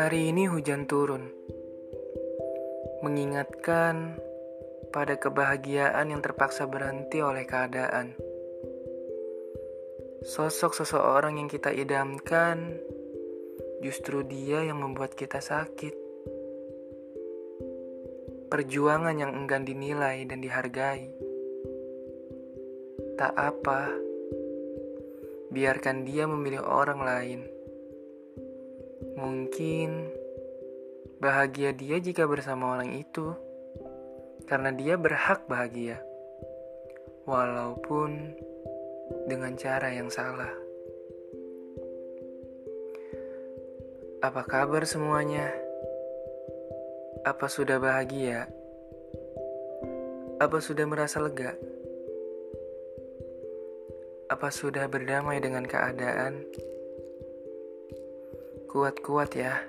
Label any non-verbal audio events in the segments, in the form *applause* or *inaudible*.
Hari ini hujan turun, mengingatkan pada kebahagiaan yang terpaksa berhenti oleh keadaan. Sosok seseorang yang kita idamkan, justru dia yang membuat kita sakit. Perjuangan yang enggan dinilai dan dihargai. Tak apa, biarkan dia memilih orang lain. Mungkin bahagia dia jika bersama orang itu, karena dia berhak bahagia, walaupun dengan cara yang salah. Apa kabar semuanya? Apa sudah bahagia? Apa sudah merasa lega? Apa sudah berdamai dengan keadaan? Kuat-kuat ya.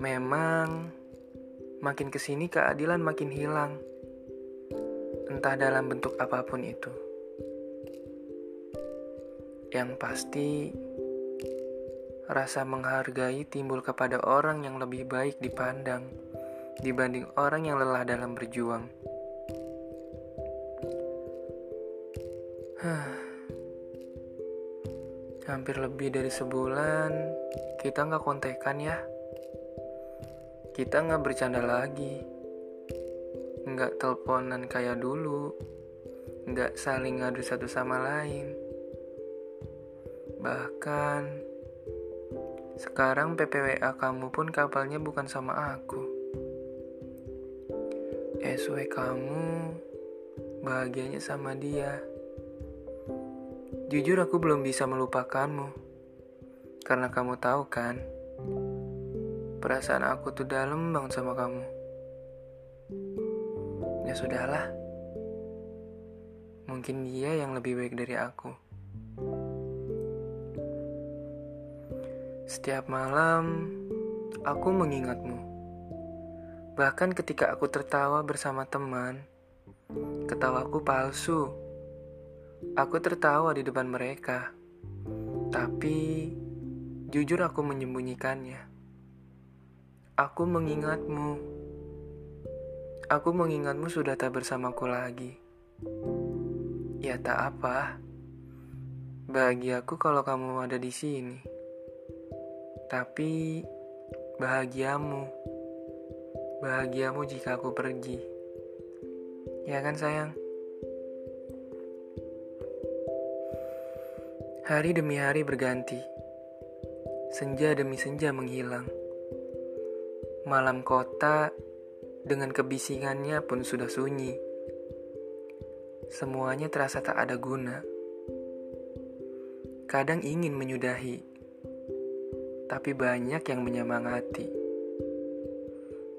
Memang makin ke sini keadilan makin hilang. Entah dalam bentuk apa pun itu. Yang pasti Rasa menghargai timbul kepada orang yang lebih baik dipandang dibanding orang yang lelah dalam berjuang. Hampir lebih dari sebulan kita nggak kontekan ya. Kita nggak bercanda lagi. Nggak teleponan kayak dulu. Nggak saling ngadu satu sama lain. Bahkan sekarang PPWA kamu pun kapalnya bukan sama aku. SW kamu bahagianya sama dia. Jujur aku belum bisa melupakanmu. Karena kamu tahu kan, perasaan aku tuh dalam banget sama kamu. Ya sudahlah. Mungkin dia yang lebih baik dari aku. Setiap malam, aku mengingatmu. Bahkan ketika aku tertawa bersama teman, ketawaku palsu. Aku tertawa di depan mereka, tapi jujur aku menyembunyikannya. Aku mengingatmu. Aku mengingatmu sudah tak bersamaku lagi. Ya tak apa. Bahagiaku kalau kamu ada di sini tapi bahagiamu, bahagiamu jika aku pergi. Ya kan sayang? Hari demi hari berganti, senja demi senja menghilang. Malam kota dengan kebisingannya pun sudah sunyi. Semuanya terasa tak ada guna. Kadang ingin menyudahi, tapi banyak yang menyemangati.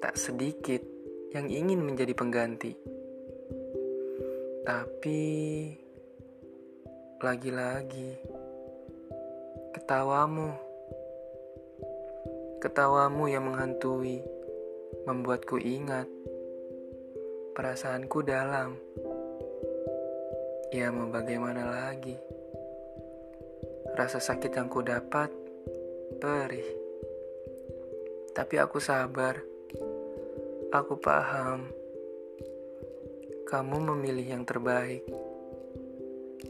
Tak sedikit yang ingin menjadi pengganti. Tapi lagi-lagi ketawamu ketawamu yang menghantui membuatku ingat perasaanku dalam. Ya mau bagaimana lagi? Rasa sakit yang ku dapat perih. Tapi aku sabar. Aku paham. Kamu memilih yang terbaik.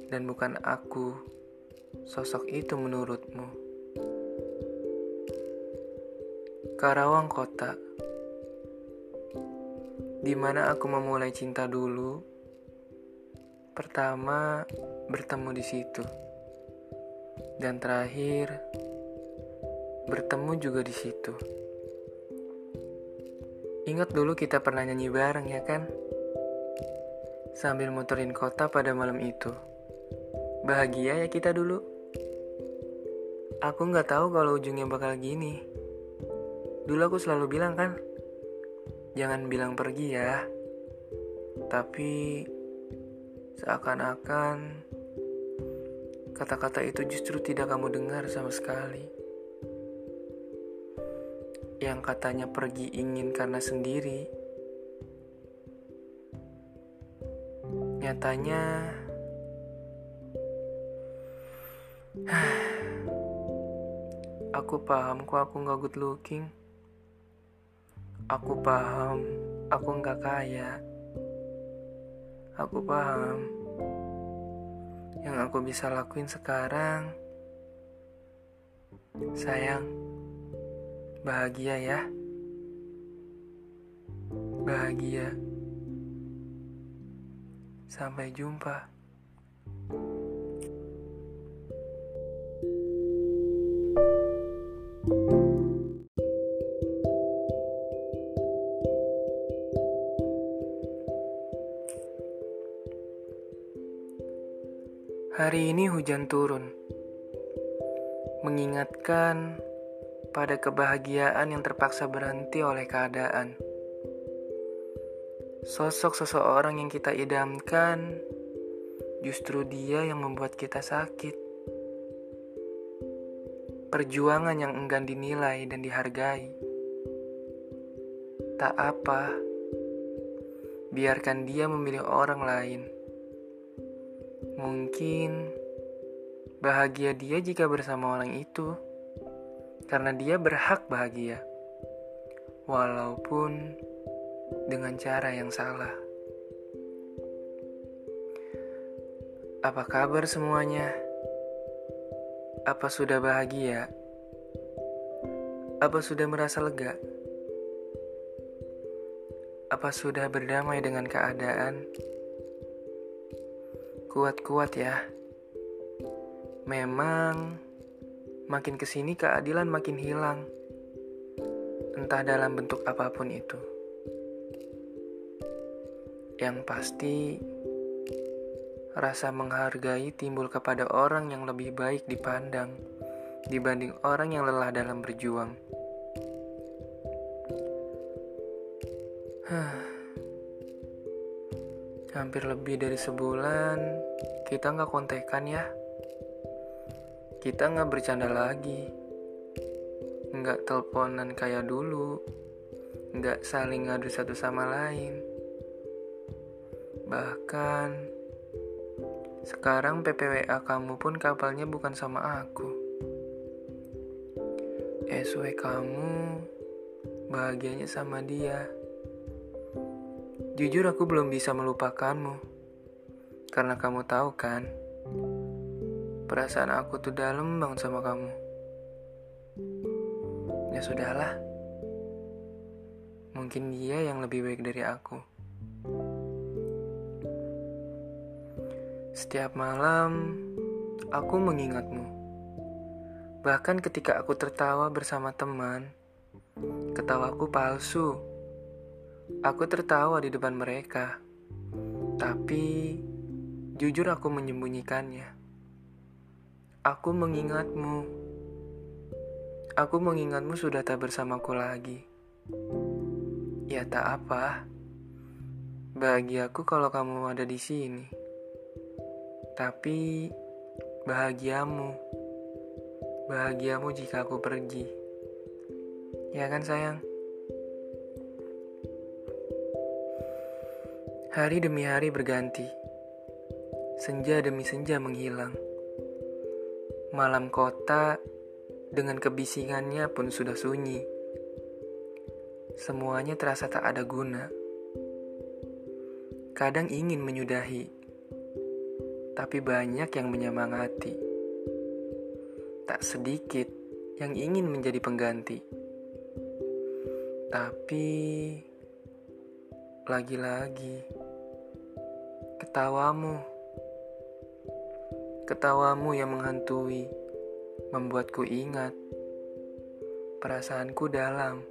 Dan bukan aku sosok itu menurutmu. Karawang Kota di mana aku memulai cinta dulu. Pertama bertemu di situ. Dan terakhir bertemu juga di situ. Ingat dulu kita pernah nyanyi bareng ya kan? Sambil muterin kota pada malam itu. Bahagia ya kita dulu. Aku nggak tahu kalau ujungnya bakal gini. Dulu aku selalu bilang kan, jangan bilang pergi ya. Tapi seakan-akan kata-kata itu justru tidak kamu dengar sama sekali yang katanya pergi ingin karena sendiri, nyatanya *sighs* Aku paham kok aku nggak good looking. Aku paham aku nggak kaya. Aku paham yang aku bisa lakuin sekarang. Sayang, bahagia ya. Bahagia. Sampai jumpa. Hari ini hujan turun, mengingatkan pada kebahagiaan yang terpaksa berhenti oleh keadaan. Sosok seseorang yang kita idamkan, justru dia yang membuat kita sakit. Perjuangan yang enggan dinilai dan dihargai. Tak apa, biarkan dia memilih orang lain Mungkin bahagia dia jika bersama orang itu, karena dia berhak bahagia, walaupun dengan cara yang salah. Apa kabar semuanya? Apa sudah bahagia? Apa sudah merasa lega? Apa sudah berdamai dengan keadaan? Kuat-kuat ya. Memang makin ke sini keadilan makin hilang. Entah dalam bentuk apa pun itu. Yang pasti, rasa menghargai timbul kepada orang yang lebih baik dipandang dibanding orang yang lelah dalam berjuang. Hampir lebih dari sebulan kita nggak kontekan ya. Kita nggak bercanda lagi. Nggak teleponan kayak dulu. Nggak saling ngadu satu sama lain. Bahkan sekarang PPWA kamu pun kapalnya bukan sama aku. SW kamu bahagianya sama dia. Jujur aku belum bisa melupakanmu. Karena kamu tahu kan, perasaan aku tuh dalam banget sama kamu. Ya sudahlah. Mungkin dia yang lebih baik dari aku. Setiap malam, aku mengingatmu. Bahkan ketika aku tertawa bersama teman, ketawaku palsu Aku tertawa di depan mereka, tapi jujur aku menyembunyikannya. Aku mengingatmu. Aku mengingatmu sudah tak bersamaku lagi. Ya tak apa. Bahagiaku kalau kamu ada di sini. Tapi bahagiamu. Bahagiamu jika aku pergi. Ya kan sayang? Hari demi hari berganti, senja demi senja menghilang. Malam kota dengan kebisingannya pun sudah sunyi. Semuanya terasa tak ada guna. Kadang ingin menyudahi, tapi banyak yang menyemangati. Tak sedikit yang ingin menjadi pengganti. Tapi lagi-lagi Ketawamu, ketawamu yang menghantui, membuatku ingat perasaanku dalam.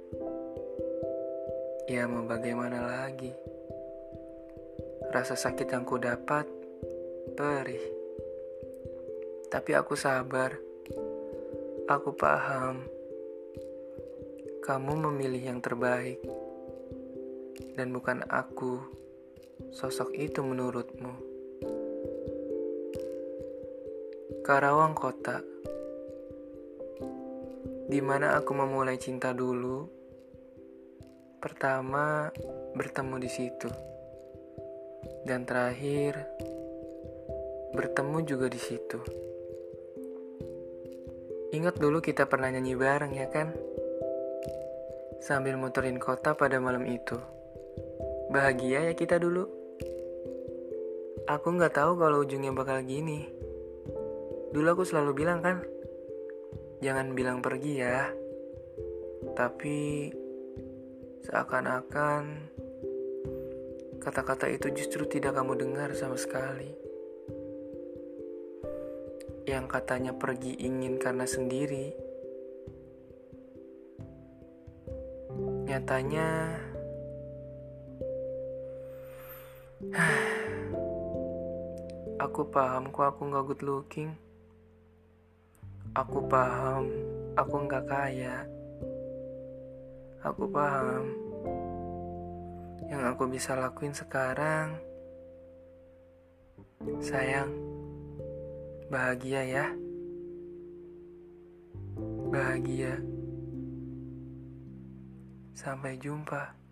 Ya, mau bagaimana lagi? Rasa sakit yang ku dapat perih, tapi aku sabar. Aku paham kamu memilih yang terbaik, dan bukan aku sosok itu menurutmu? Karawang kota, di mana aku memulai cinta dulu. Pertama, bertemu di situ, dan terakhir bertemu juga di situ. Ingat dulu kita pernah nyanyi bareng ya kan? Sambil muterin kota pada malam itu. Bahagia ya kita dulu. Aku nggak tahu kalau ujungnya bakal gini. Dulu aku selalu bilang kan, jangan bilang pergi ya. Tapi seakan-akan kata-kata itu justru tidak kamu dengar sama sekali yang katanya pergi ingin karena sendiri, nyatanya *sighs* aku paham kok aku nggak good looking. Aku paham aku nggak kaya. Aku paham yang aku bisa lakuin sekarang. Sayang. Bahagia ya. Bahagia. Sampai jumpa.